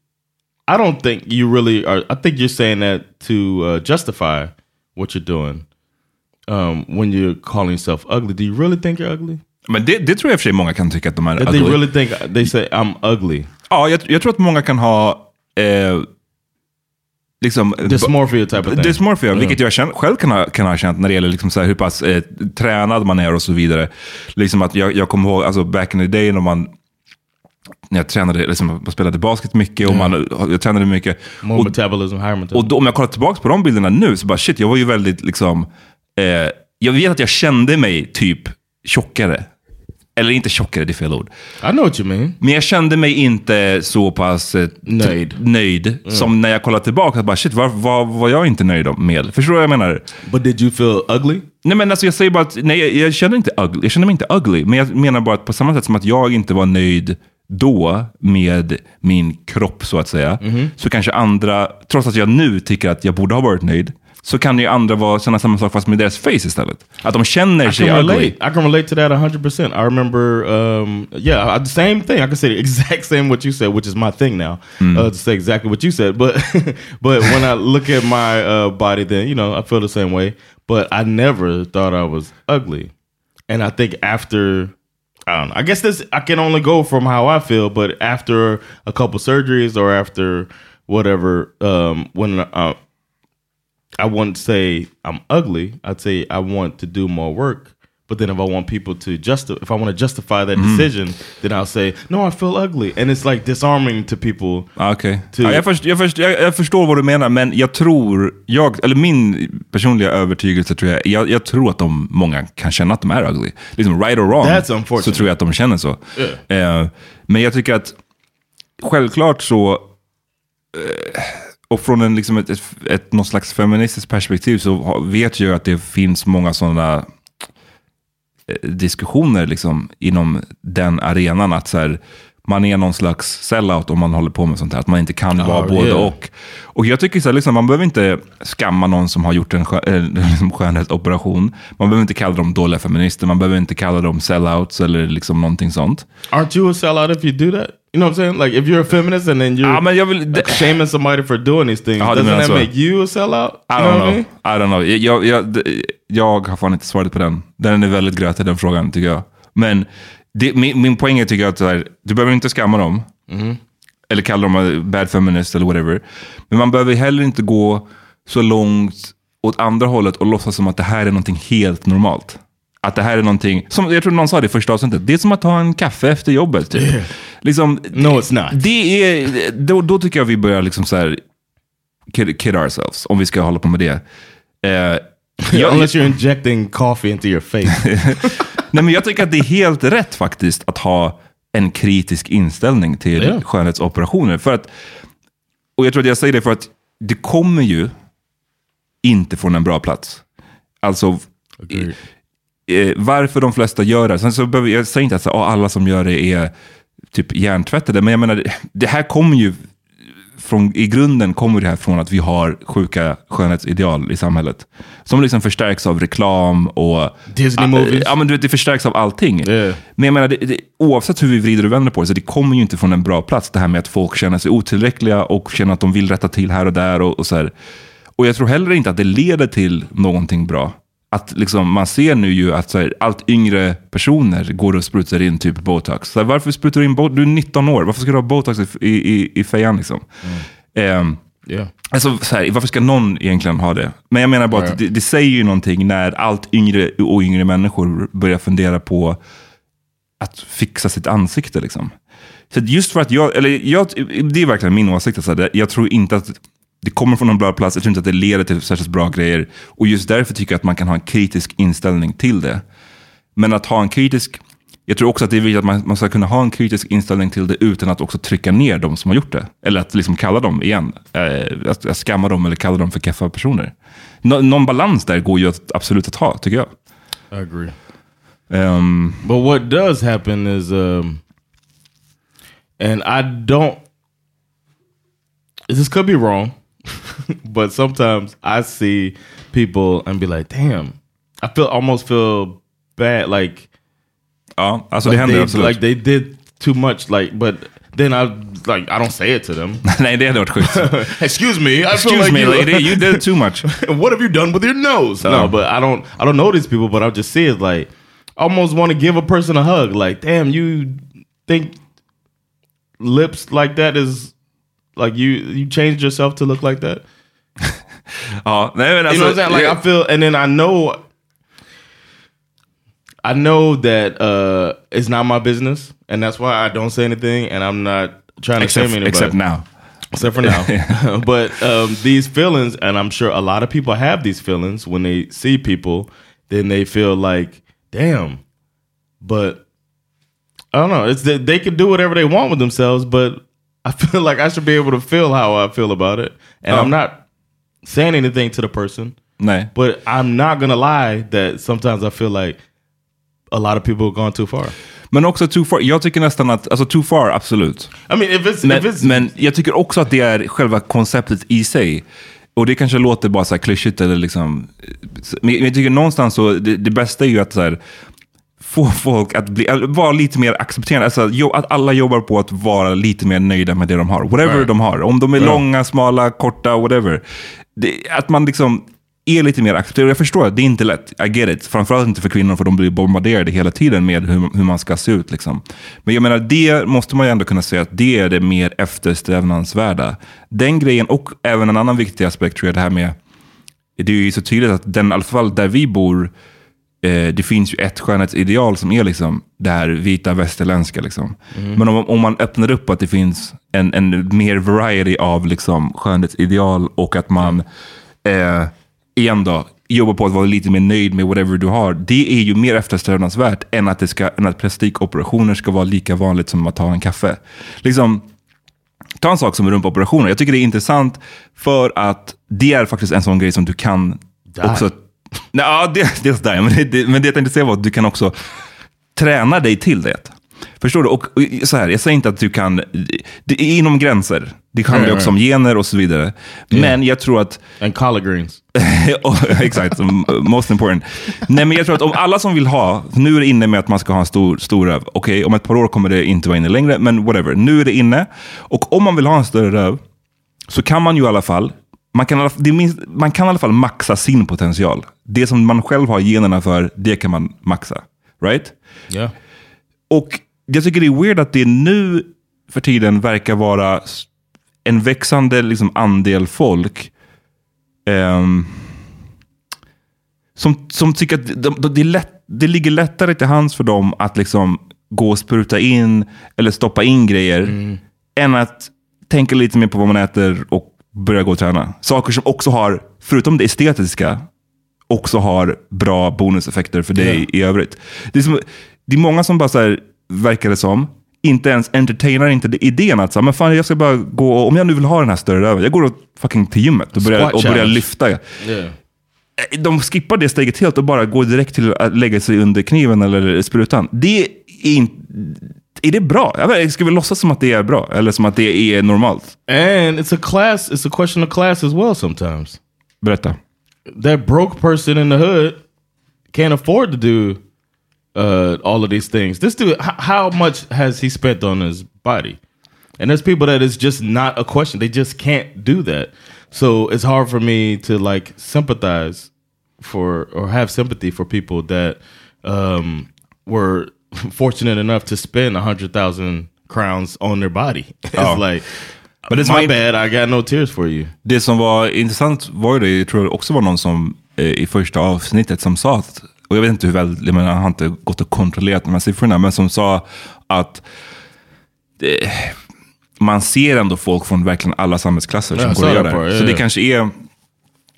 I don't think you really are. I think you're saying that to uh, justify what you're doing. Um, when you're calling yourself ugly, do you really think you're ugly? men det, det tror jag i och för sig många kan tycka att de är That they ugly. really think they say I'm ugly. Ja, jag, jag tror att många kan ha eh, liksom, Dysmorphia type of thing. Dysmorphia, vilket jag känner, själv kan ha, kan ha känt när det gäller liksom så här hur pass eh, tränad man är och så vidare. Liksom att jag, jag kommer ihåg, alltså back in the day när man när jag tränade, liksom, jag spelade basket mycket och man, jag tränade mycket. More Och, metabolism, higher metabolism. och då, om jag kollar tillbaka på de bilderna nu, så bara shit, jag var ju väldigt liksom, eh, jag vet att jag kände mig typ tjockare. Eller inte tjockare, det är fel ord. I know what you mean. Men jag kände mig inte så pass eh, Nöjd. nöjd som när jag kollar tillbaka. Bara, shit, vad vad var jag inte nöjd med? Förstår du vad jag menar? But did you feel ugly? Nej men alltså jag säger bara att, nej jag, jag känner inte ugly. Jag känner mig inte ugly. Men jag menar bara att på samma sätt som att jag inte var nöjd då med min kropp så att säga. Så kanske andra, trots att jag nu tycker att jag borde ha varit nöjd, så kan ju andra vara, känna samma sak fast med deras face istället. Att de känner I sig ugly. relate. I can relate to that 100%. I remember, um, yeah, I- the same thing. I can say the *laughs* exact same what you said, which is my thing now, uh, to say exactly what you said. But *laughs* but when I look at my uh, body, then, you know, I feel the same way. But I never thought I was ugly. And I think after, I don't know, I guess this, I can only go from how I feel, but after a couple surgeries or after whatever, um, when uh, I wouldn't say I'm ugly. I'd say I want to do more work. But then if I want people to justify, if I want to justify that decision, then I'll say, no, I feel ugly. And it's like disarming to people. Ja, Okej. Till- Ja, jag, först, jag, först, jag, jag förstår vad du menar, men jag tror, jag, eller min personliga övertygelse tror jag, jag, tror att de, många kan känna att de är ugly. Liksom right or wrong, så tror jag att de känner så. Eh, men jag tycker att självklart så, eh, och från en, liksom ett, ett, ett, någon slags feministiskt perspektiv så vet jag att det finns många sådana eh, diskussioner liksom, inom den arenan. Att så här, man är någon slags sellout om man håller på med sånt här. Att man inte kan vara både och. Och jag tycker så här, liksom, man behöver inte skamma någon som har gjort en skö äh, *laughs* liksom skönhetsoperation. Man behöver inte kalla dem dåliga feminister. Man behöver inte kalla dem sellouts eller liksom någonting sånt. Aren't you a sellout if you do that? You know what I'm saying? Like if you're a feminist and then you're Ja, men jag vill... like, shaming somebody for doing these things, du doesn't that så. make you a sellout? I You don't know. mean? I don't know. Jag, jag, jag har fan inte svaret på den. Den är väldigt grötig den frågan tycker jag. Men det, min, min poäng är tycker jag att här, du behöver inte skamma dem. Eller kalla dem bad feminist eller whatever. Men man behöver heller inte gå så långt åt andra hållet och låtsas som att det här är någonting helt normalt. Att det här är någonting, som jag tror någon sa det i första avsnittet, det är som att ta en kaffe efter jobbet. Typ. Liksom, No, it's not. det är, då, då tycker jag vi börjar liksom så här kid, kid ourselves, om vi ska hålla på med det. Eh, jag, Unless you're injecting coffee into your face. *laughs* nej, men jag tycker att det är helt rätt faktiskt att ha en kritisk inställning till Ja. skönhetsoperationer. För att, och jag tror att jag säger det för att det kommer ju inte från en bra plats. Alltså, eh, varför de flesta gör det. Sen så behöver, jag säger inte att så, ah, alla som gör det är typ hjärntvättade, men jag menar, det- det här kommer ju från, i grunden kommer det här från att vi har sjuka skönhetsideal i samhället. Som liksom förstärks av reklam och... Disney Ah, movies. Ja, men du vet, det förstärks av allting. Yeah. Men jag menar, det, det, oavsett hur vi vrider och vänder på det, så det kommer ju inte från en bra plats. Det här med att folk känner sig otillräckliga och känner att de vill rätta till här och där. Och, och så här. Och jag tror heller inte att det leder till någonting bra. Att liksom, man ser nu ju att här, allt yngre personer går och sprutar in typ botox. Så här, varför sprutar du in botox? Du är 19 år, varför ska du ha botox i, i, i, fejan liksom? Ehm, yeah. Alltså, så här, varför ska någon egentligen ha det? Men jag menar bara att det, det säger ju någonting när allt yngre och yngre människor börjar fundera på att fixa sitt ansikte. Liksom. Så just för att jag, eller jag, det är verkligen min åsikt, alltså, jag tror inte att det kommer från någon bra plats, jag tror inte att det leder till särskilt bra grejer. Och just därför tycker jag att man kan ha en kritisk inställning till det. Men att ha en kritisk, jag tror också att det är viktigt att man, man ska kunna ha en kritisk inställning till det utan att också trycka ner de som har gjort det. Eller att liksom kalla dem igen, eh, att, skamma dem eller kalla dem för keffa personer. Nå, någon balans där går ju att, absolut att ha, tycker jag. I agree. Ehm, But what does happen is, um, and I don't. This could be wrong, *laughs* but sometimes I see people and be like, "Damn," I feel almost feel bad, like oh, alltså det like händer they, absolut. like they did too much, like. But then I like I don't say it to them. Nej, det hade varit sjukt. Excuse me, I Excuse like me you, lady, you did too much. *laughs* what have you done with your nose? No, No. but I don't I don't know these people, but I just see it like almost want to give a person a hug. Like, damn, you think lips like that is like you you changed yourself to look like that? *laughs* Nej, men you know what I'm saying? Like I feel and then I know I know that uh it's not my business and that's why I don't say anything and I'm not trying to except, shame anybody. except now. except for now. *laughs* *laughs* but um, these feelings, and I'm sure a lot of people have these feelings when they see people, then they feel like, damn. But I don't know. It's that they can do whatever they want with themselves, but I feel like I should be able to feel how I feel about it, and I'm Oh. not saying anything to the person. Nej. But I'm not gonna lie that sometimes I feel like a lot of people have gone too far. Men också too far. Jag tycker nästan att, alltså too far, absolut. I mean, if it's Men, if it's men jag tycker också att det är själva konceptet i sig. Och det kanske låter bara så här klyschigt eller liksom... Men jag tycker någonstans så, det, det bästa är ju att så här, få folk att bli, vara lite mer accepterande. Alltså, att alla jobbar på att vara lite mer nöjda med det de har. Whatever Right. de har. Om de är långa, smala, korta, whatever. Det, att man liksom är lite mer accepterad. Jag förstår, det är inte lätt. I get it. Framförallt inte för kvinnor, för de blir bombarderade hela tiden med hur, hur man ska se ut. Liksom. Men jag menar, det måste man ju ändå kunna säga att det är det mer eftersträvansvärda. Den grejen, och även en annan viktig aspekt tror jag, det här med det är ju så tydligt att den, i alla fall där vi bor, eh, det finns ju ett skönhetsideal som är liksom det här vita västerländska. Liksom. Men om, om man öppnar upp att det finns en, en mer variety av liksom skönhetsideal och att man, eh, igen då, jobbar på att vara lite mer nöjd med whatever du har. Det är ju mer eftersträvansvärt än att, det ska, än att plastikoperationer ska vara lika vanligt som att ta en kaffe. Liksom, ta en sak som rumpoperationer. Jag tycker det är intressant för att det är faktiskt en sån grej som du kan också... Nej, ja, det, dels där, men det, det, men det jag tänkte säga var att du kan också träna dig till det. Förstår du? Och, och så här, jag säger inte att du kan... Det är inom gränser. Det handlar Right, också om gener och så vidare. Men jag tror att... And collard greens. *laughs* Exakt, most important. Nej, men jag tror att om alla som vill ha, nu är det inne med att man ska ha en stor, stor röv. Okej, om ett par år kommer det inte vara inne längre, men whatever. Nu är det inne. Och om man vill ha en större röv, så kan man ju i alla fall, man kan, det minst, man kan i alla fall maxa sin potential. Det som man själv har generna för, det kan man maxa. Right? Yeah. Och jag tycker det är weird att det nu för tiden verkar vara en växande liksom, andel folk ehm, som, som tycker att de, de, det, är lätt, det ligger lättare till hands för dem att liksom gå och spruta in eller stoppa in grejer än att tänka lite mer på vad man äter och börja gå och träna. Saker som också har, förutom det estetiska, också har bra bonuseffekter för dig i övrigt. Det är, som, det är många som bara så här, verkar det som, inte ens entertainar inte idén att så här, men fan, jag ska bara gå, om jag nu vill ha den här större röven, jag går och fucking till gymmet och börjar, och börjar lyfta. Yeah. De skippar det steget helt och bara går direkt till att lägga sig under kniven eller sprutan. Det är inte... Är det bra? Jag ska vi låtsas som att det är bra? Eller som att det är normalt? And it's a class, it's a question of class as well sometimes. Berätta. That broke person in the hood can't afford to do uh, all of these things. This dude, how much has he spent on his body? And there's people that it's just not a question. They just can't do that. So it's hard for me to like sympathize for or have sympathy for people that um, were fortunate enough to spend a hundred thousand crowns on their body. *laughs* It's Oh. like, But it's my my- bad. I got no tears for you. Det som var intressant var ju det, jag tror det också var någon som eh, i första avsnittet som sa att, och jag vet inte hur väl, jag menar, jag har inte gått och kontrollerat de här siffrorna, men som sa att eh, man ser ändå folk från verkligen alla samhällsklasser som Ja, går och gör det på, ja, Så det ja. kanske är,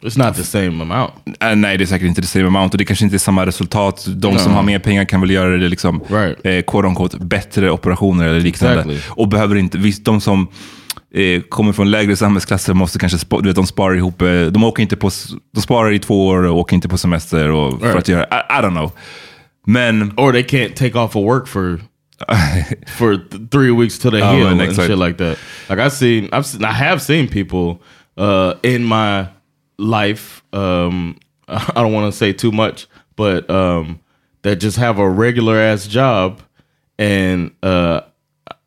It's not the same amount. eh, nej det är säkert inte det same amount och det kanske inte är samma resultat. De som har mer pengar kan väl göra det liksom, Right. eh, quote unquote, bättre operationer eller liknande. Exactly. Och behöver inte, visst de som eh, kommer från lägre samhällsklasser måste kanske, spa, du vet, de sparar ihop, eh, de åker inte på, de sparar i två år och åker inte på semester och, för Right. att göra, I, I don't know. Men, or they can't take off of work for *laughs* for th- three weeks till they Oh, heal man, and shit like that. Like I've seen, I've seen, I have seen people uh, in my life. Um, *laughs* I don't want to say too much, but um, that just have a regular ass job, and uh,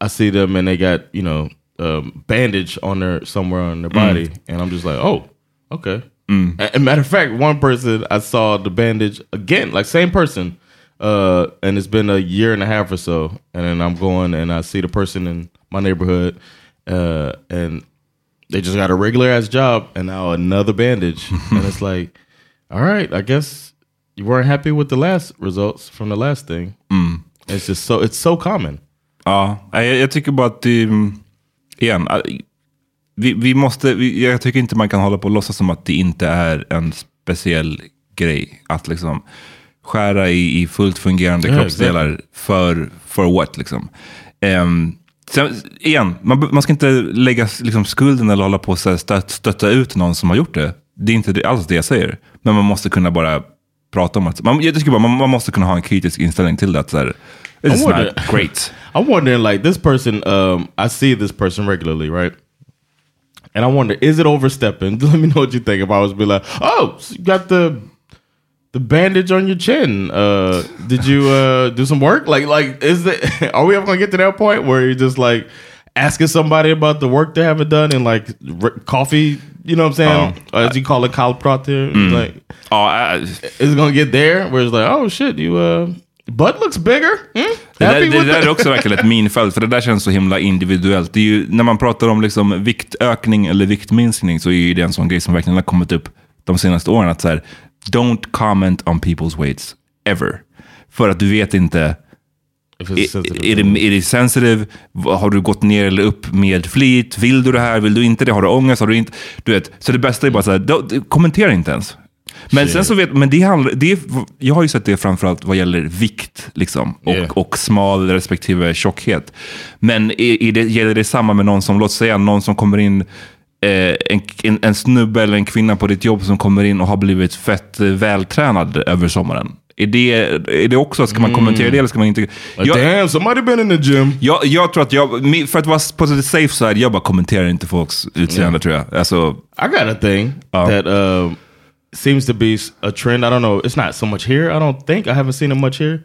I see them and they got you know um, bandage on their somewhere on their body, and I'm just like, oh, okay. A- a matter of fact, one person I saw the bandage again, like same person, uh, and it's been a year and a half or so, and then I'm going and I see the person in my neighborhood, uh, and they just got a regular ass job, and now another bandage, *laughs* and it's like, all right, I guess you weren't happy with the last results from the last thing. It's just so it's so common. ja, jag, jag tycker bara att det, mm, igen, eh, vi, vi måste, vi, jag tycker inte man kan hålla på och låtsas som att det inte är en speciell grej att liksom skära i, i fullt fungerande Ja, kroppsdelar för, för what liksom. Ehm, sen, igen, man, man ska inte lägga liksom, skulden eller hålla på och stött, stötta ut någon som har gjort det. Det är inte alls det jag säger. Men man måste kunna bara prata om att, man, jag tycker bara man, man måste kunna ha en kritisk inställning till det. Att, så här, this is wonder- not great. *laughs* I'm wondering, like this person, um, I see this person regularly, right? And I wonder, is it overstepping? *laughs* Let me know what you think. If I was be like, oh, so you got the the bandage on your chin. Uh, did you uh, do some work? Like, like, is it? *laughs* Are we ever gonna get to that point where you're just like asking somebody about the work they haven't done and like r- coffee? You know what I'm saying? As you call it, kalprat here. Like, Ja, äh, is it gonna get there where it's like, oh shit, you uh, butt looks bigger. Hmm? Det där, det där är också verkligen ett minfält, för det där känns så himla individuellt. Det är ju, när man pratar om liksom viktökning eller viktminskning så är ju det en sån grej som verkligen har kommit upp de senaste åren. Att så här, don't comment on people's weights, ever. För att du vet inte, är, det, är det sensitive? Har du gått ner eller upp med flit? Vill du det här? Vill du inte det? Har du ångest? Har du inte? Du vet, så det bästa är bara så här, kommentera inte ens. Men sen så vet, men det handlar, det är, jag har ju sett det framförallt vad gäller vikt liksom, och, Yeah. och smal respektive tjockhet. Men är, är det, gäller det samma med någon som, låt säga någon som kommer in, en, en, en snubbe eller en kvinna på ditt jobb som kommer in och har blivit fett eh, vältränad över sommaren. Är det, är det också, ska man kommentera det eller ska man inte? Jag, damn, somebody been in the gym. jag, jag tror att jag, för att vara på the safe side, jag bara kommenterar inte folks utseende tror jag. Alltså, I got a thing Oh. that uh, seems to be a trend. I don't know. It's not so much here. I don't think I haven't seen it much here,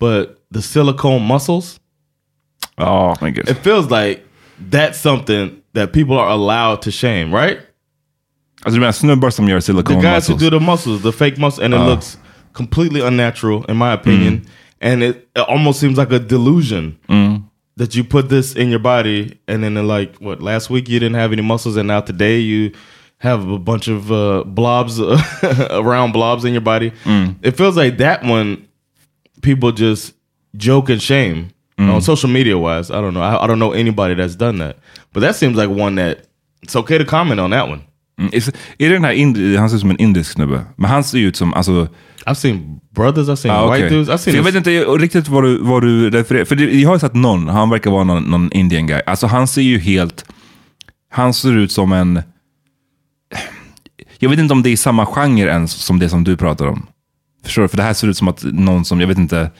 but the silicone muscles. ja, men gud. It feels like that's something that people are allowed to shame, right? Alltså du menar snubbar som gör The silicone The guys muscles? who do the muscles, the fake muscles, and it Uh. looks completely unnatural, in my opinion. And it, it almost seems like a delusion that you put this in your body, and then like what last week you didn't have any muscles, and now today you have a bunch of uh, blobs *laughs* around blobs in your body. It feels like that one people just joke and shame on social media wise. I don't know. I, I don't know anybody that's done that, but that seems like one that it's okay to comment on that one. Mm, Är är det den här, indi- han ser ut som en indisk snubbe. Men han ser ju ut som, alltså... I've seen brothers, I've seen Ah, white okej. dudes, I've seen. jag vet inte riktigt vad du, vad du refererar För det, jag har sett någon, han verkar vara någon, någon indian guy. Alltså han ser ju helt... Han ser ut som en... Jag vet inte om det är samma genre ens som det som du pratar om. Förstår du? För det här ser ut som att någon som, jag vet inte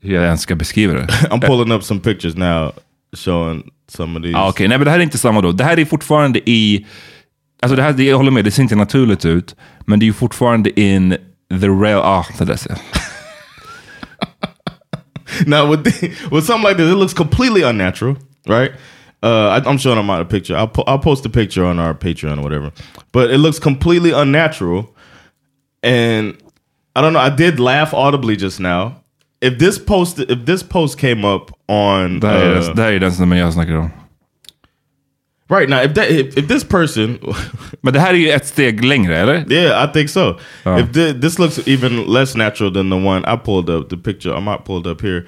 hur jag ens ska beskriva det. *laughs* I'm pulling up some pictures now showing some of these. Ah, Okej, nej men det här är inte samma då. Det här är fortfarande i... Alltså det här, det, jag håller med, det ser inte naturligt ut. Men det är ju fortfarande in the real... Ah, det där ser now with the, with something like this, it looks completely unnatural, right? Uh, I, I'm showing them out a picture. I'll po- I'll post a picture on our Patreon or whatever. But it looks completely unnatural, and I don't know. I did laugh audibly just now. If this post if this post came up on Det här, är, uh, det här är den som jag snackar om. right now, if that if, if this person Men det här är ju ett steg längre, eller? Yeah, I think so. Oh. If thi- this looks even less natural than the one I pulled up, the picture I might pulled up here.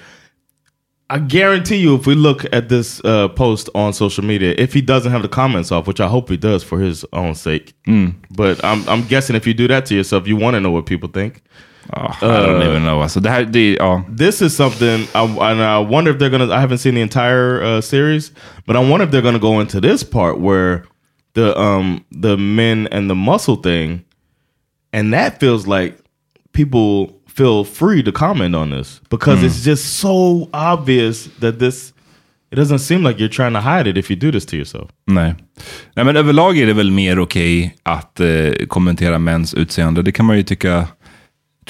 I guarantee you, if we look at this uh, post on social media, if he doesn't have the comments off, which I hope he does for his own sake, but I'm I'm guessing if you do that to yourself, you want to know what people think. Ah, I don't even know. Det här, det, ja. This is something, I, and I wonder if they're gonna. I haven't seen the entire uh, series, but I wonder if they're gonna go into this part where the um the men and the muscle thing, and that feels like people feel free to comment on this because it's just so obvious that this. It doesn't seem like you're trying to hide it if you do this to yourself. Nej. Nej, men överlag är det väl mer okej att eh, kommentera mäns utseende. Det kan man ju tycka,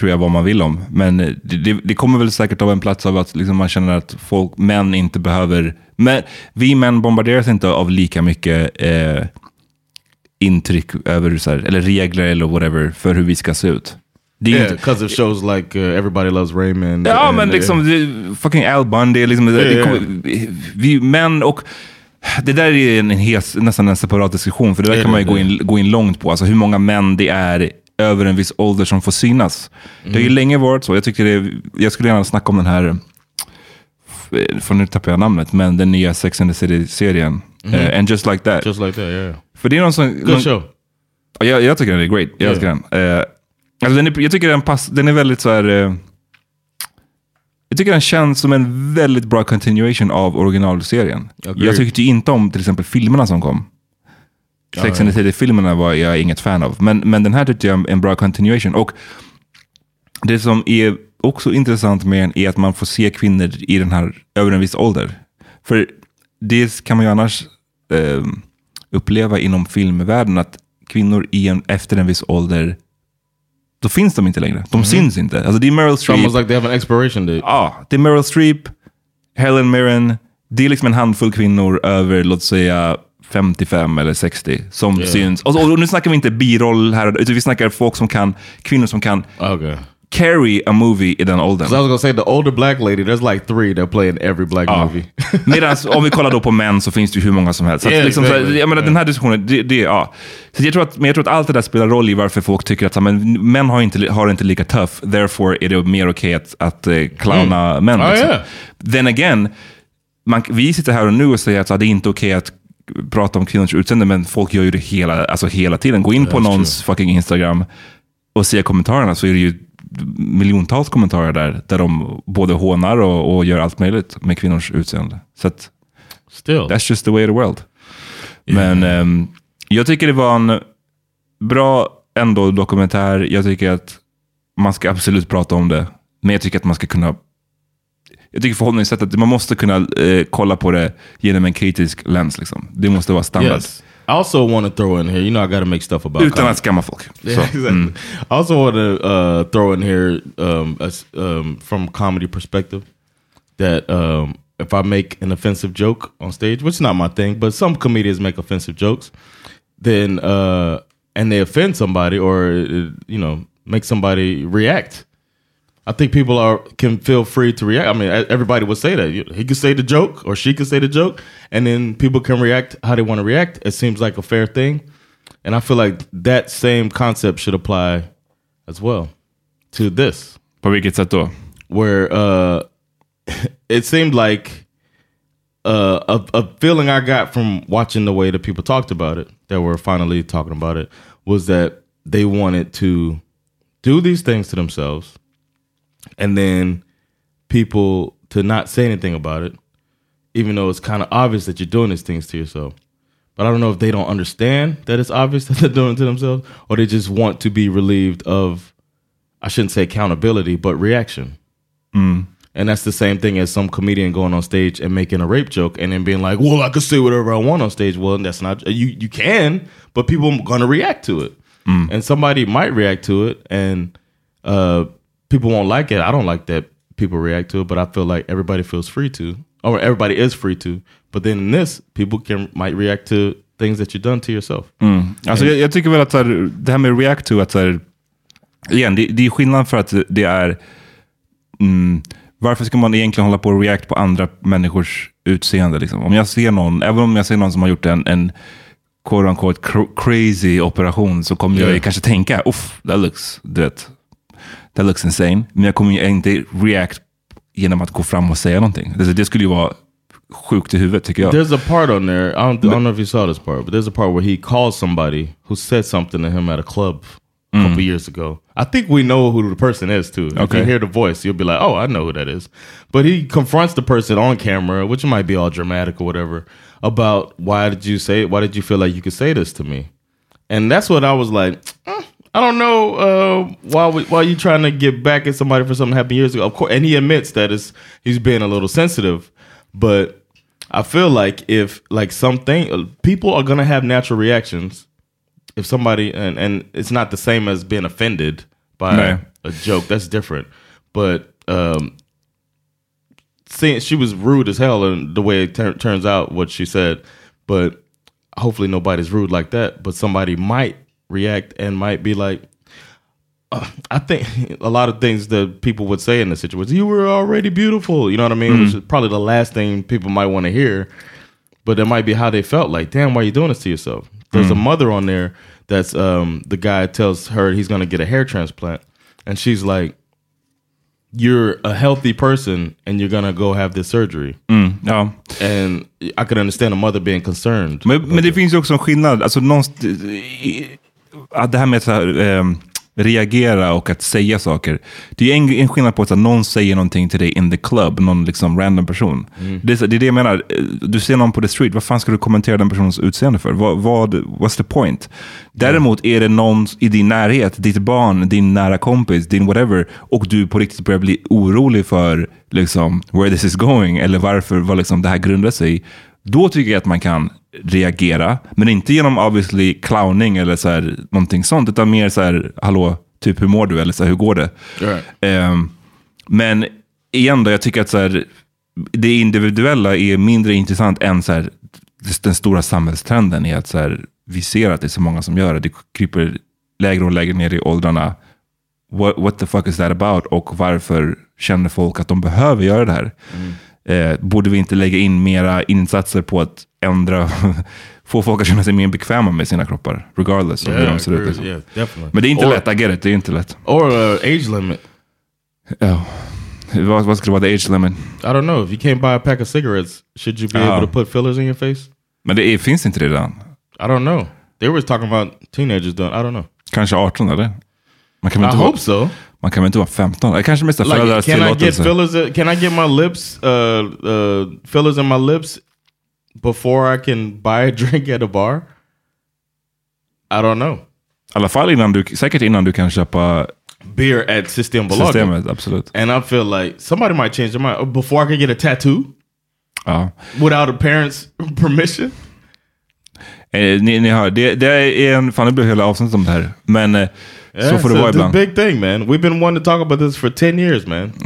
tror jag, vad man vill om. Men eh, det, det, det kommer väl säkert av en plats av att liksom, man känner att folk, män inte behöver... Men, vi män bombarderas inte av lika mycket eh, intryck över, så här, eller regler eller whatever, för hur vi ska se ut. Det Yeah, because of shows like uh, Everybody Loves Raymond. Ja, and, men uh, liksom det- fucking Al Bundy, liksom, det, det, kommer- vi män och det där är en, hes, nästan en separat diskussion, för det där kan man ju gå in, gå in långt på. Alltså hur många män det är över en viss ålder som får synas. Det har ju Mm. länge varit så. Jag, tycker det, jag skulle gärna snacka om den här, för nu tappar jag namnet, men den nya Sex and the City-serien. Eh, and just like that. Just like that, yeah. för det är någon som... Good någon, show. Ja, Jag, jag tycker den är great. Jag Yeah. älskar den. Eh, alltså den är, jag tycker den, pass, den är väldigt så här... eh, jag tycker den känns som en väldigt bra continuation av originalserien. Jag tyckte inte om till exempel filmerna som kom. Sex and the City-filmerna var jag inget fan av. Men, men den här tyckte jag är en bra continuation. Och det som är också intressant med den är att man får se kvinnor i den här över en viss ålder. För det kan man ju annars eh, uppleva inom filmvärlden att kvinnor i en, efter en viss ålder, då finns de inte längre. De syns inte. Alltså det är Meryl Streep. almost like they have an expiration date. Ja, det är Meryl Streep, Helen Mirren. Det är liksom en handfull kvinnor över, låt säga, 55 eller 60 som Yeah. syns. Och, och nu snackar vi inte biroll här, utan vi snackar folk som kan, kvinnor som kan Okay. carry a movie i den åldern. So I was gonna say the older black lady. There's like three that play in every black Ja. movie. *laughs* Medan om vi kollar då på män så finns det ju hur många som helst. Så Yeah, liksom, så exactly. jag menar, den här diskussionen, det, det, ja. så jag, tror att, men jag tror att allt det där spelar roll i varför folk tycker att så men, män har inte, har inte lika tough, therefore är det mer okej att, att eh, clowna män. Ah, liksom. yeah. Then again, man, vi sitter här och nu och säger att så det är inte okej att prata om kvinnors utseende, men folk gör ju det hela, alltså hela tiden. Gå in på någons fucking Instagram och se kommentarerna så är det ju miljontals kommentarer där, där de både hånar och, och gör allt möjligt med kvinnors utseende. Så att, Still, That's just the way of the world. Men ehm, jag tycker det var en bra ändå dokumentär. Jag tycker att man ska absolut prata om det. Men jag tycker att man ska kunna jag tycker förhållningssättet, man måste kunna eh, kolla på det genom en kritisk lens. Liksom. Det måste vara standard. Yes. I also want to throw in here, you know I got to make stuff about Utan comedy. att skamma folk. *laughs* Yeah, Så, exactly. mm. I also want to uh, throw in here um, as, um, from comedy perspective that um, if I make an offensive joke on stage, which is not my thing, but some comedians make offensive jokes, then uh, and they offend somebody or uh, you know make somebody react. I think people are can feel free to react. I mean, everybody would say that he could say the joke or she could say the joke, and then people can react how they want to react. It seems like a fair thing, and I feel like that same concept should apply as well to this. På vilket sätt då? Where uh, *laughs* it seemed like uh, a, a feeling I got from watching the way that people talked about it, that were finally talking about it, was that they wanted to do these things to themselves and then people to not say anything about it, even though it's kind of obvious that you're doing these things to yourself. But I don't know if they don't understand that it's obvious *laughs* that they're doing it to themselves, or they just want to be relieved of, I shouldn't say accountability, but reaction. And that's the same thing as some comedian going on stage and making a rape joke and then being like, "Well, I can say whatever I want on stage." Well, that's not you. You can, but people are gonna react to it, and somebody might react to it, and uh, people won't like it. I don't like that people react to it, but I feel like everybody feels free to, or everybody is free to. But then in this, people can might react to things that you've done to yourself. Alltså, jag, jag tycker väl att här, det här med react to, att så här, igen, det, det är skillnad för att det är, mm, varför ska man egentligen hålla på och react på andra människors utseende? Liksom? Om jag ser någon, även om jag ser någon som har gjort en, en quote unquote cr- crazy operation så kommer jag Yeah. kanske tänka, uff, that looks, du vet, that looks insane. Men jag kommer ju inte react genom att gå fram och säga någonting. Det, det skulle ju vara sjukt i huvudet tycker jag. There's a part on there. I don't, I don't know if you saw this part, but there's a part where he calls somebody who said something to him at a club a couple years ago. I think we know who the person is too. If Okay. you hear the voice, you'll be like, "Oh, I know who that is." But he confronts the person on camera, which might be all dramatic or whatever, about why did you say? Why did you feel like you could say this to me? And that's what I was like. "Mm, I don't know uh, why we, why you trying to get back at somebody for something happened years ago. Of course, and he admits that it's he's being a little sensitive, but I feel like if like something people are gonna have natural reactions if somebody and and it's not the same as being offended by No. a joke. That's different. But um seeing she was rude as hell and the way it tur- turns out what she said, but hopefully nobody's rude like that. But somebody might react and might be like. Uh, I think *laughs* a lot of things that people would say in this situation, you were already beautiful. You know what I mean? Which is probably the last thing people might want to hear but it might be how they felt like damn why are you doing this to yourself there's a mother on there that's um the guy tells her he's gonna get a hair transplant and she's like you're a healthy person and you're gonna go have this surgery Ja. and i could understand a mother being concerned Men, men det finns ju också en skillnad. Alltså, att det här med att här, ehm, reagera och att säga saker. Det är en, en skillnad på att här, någon säger någonting till dig in the club, någon liksom random person. Det, är så- det är det jag menar. Du ser någon på the street, vad fan ska du kommentera den personens utseende för? Vad, vad, what's the point? Däremot är det någon i din närhet, ditt barn, din nära kompis, din whatever, och du på riktigt börjar bli orolig för liksom, where this is going, eller varför vad liksom, det här grundar sig. Då tycker jag att man kan reagera, men inte genom obviously clowning eller så här, någonting sånt, utan mer så här, hallå, typ hur mår du? Eller så här, hur går det? Right. Ehm, men igen då, jag tycker att så här, det individuella är mindre intressant än så här, den stora samhällstrenden är att så här, vi ser att det är så många som gör det. Det kryper lägre och lägre ner i åldrarna. What, what the fuck is that about? Och varför känner folk att de behöver göra det här? Eh, borde vi inte lägga in mera insatser på att ändra, *laughs* få folk att känna sig mer bekväma med sina kroppar, regardless av hur yeah, de ser ut. Liksom. yeah definitely Men det är inte or, lätt, I get it, det är inte lätt. or uh, age limit Ja. Vad, vad skulle vara the age limit? i don't know if you can't buy a pack of cigarettes should you be Oh. able to put fillers in your face Men det är, finns inte det redan? i don't know they were talking about teenagers doing i don't know Kanske 18 eller? Man kan i inte, hope so man kan väl inte vara 15? Det kanske är föräldrars Like, can I get tillåtelse. fillers? Can I get my lips, uh, uh, fillers in my lips before I can buy a drink at a bar? I don't know. I alla fall innan du, säkert innan du kan köpa beer at Systembolaget. Systemet, absolut. And I feel like somebody might change their mind before I can get a tattoo Ja. without a parent's *laughs* permission. Eh, ni, ni hör, det, det är en, fan det blir hela avsnittet om det här. Men eh, Yeah, får det vara ibland. big thing man. We've been wanting to talk about this for 10 years man. *laughs*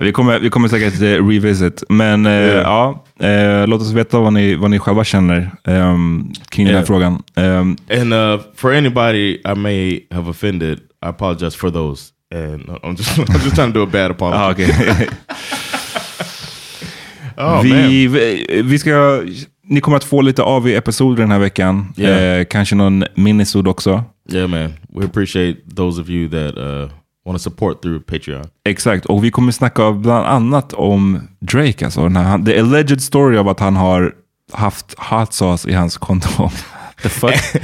Vi kommer, vi kommer säkert eh, revisit. Men eh, ja, eh, låt oss veta vad ni, vad ni själva känner ehm, kring den här frågan. Ehm, And uh, for anybody I may have offended, I apologize for those. And *laughs* I'm just I'm just trying to do a bad apology. ah, okej. *laughs* Oh vi, vi, vi ska, ni kommer att få lite AV-episoder den här veckan. Yeah. Eh, kanske någon minisod också. Yeah, man. We appreciate those of you that uh, want to support through Patreon. Exakt, och vi kommer snacka bland annat om Drake. Alltså, den här, the alleged story av att han har haft hot sauce i hans kondom. The fuck? *laughs*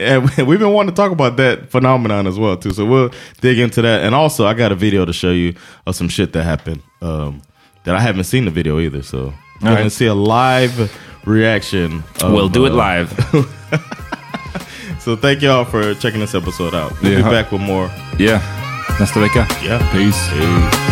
and we've been wanting to talk about that phenomenon as well too. So we'll dig into that. And also, I got a video to show you of some shit that happened um, that I haven't seen the video either. So you're right. gonna see a live reaction. Of, we'll do it uh, live. *laughs* So thank y'all for checking this episode out. We'll Yeah. be back with more. Yeah, nästa vecka. Yeah. Peace. Imagine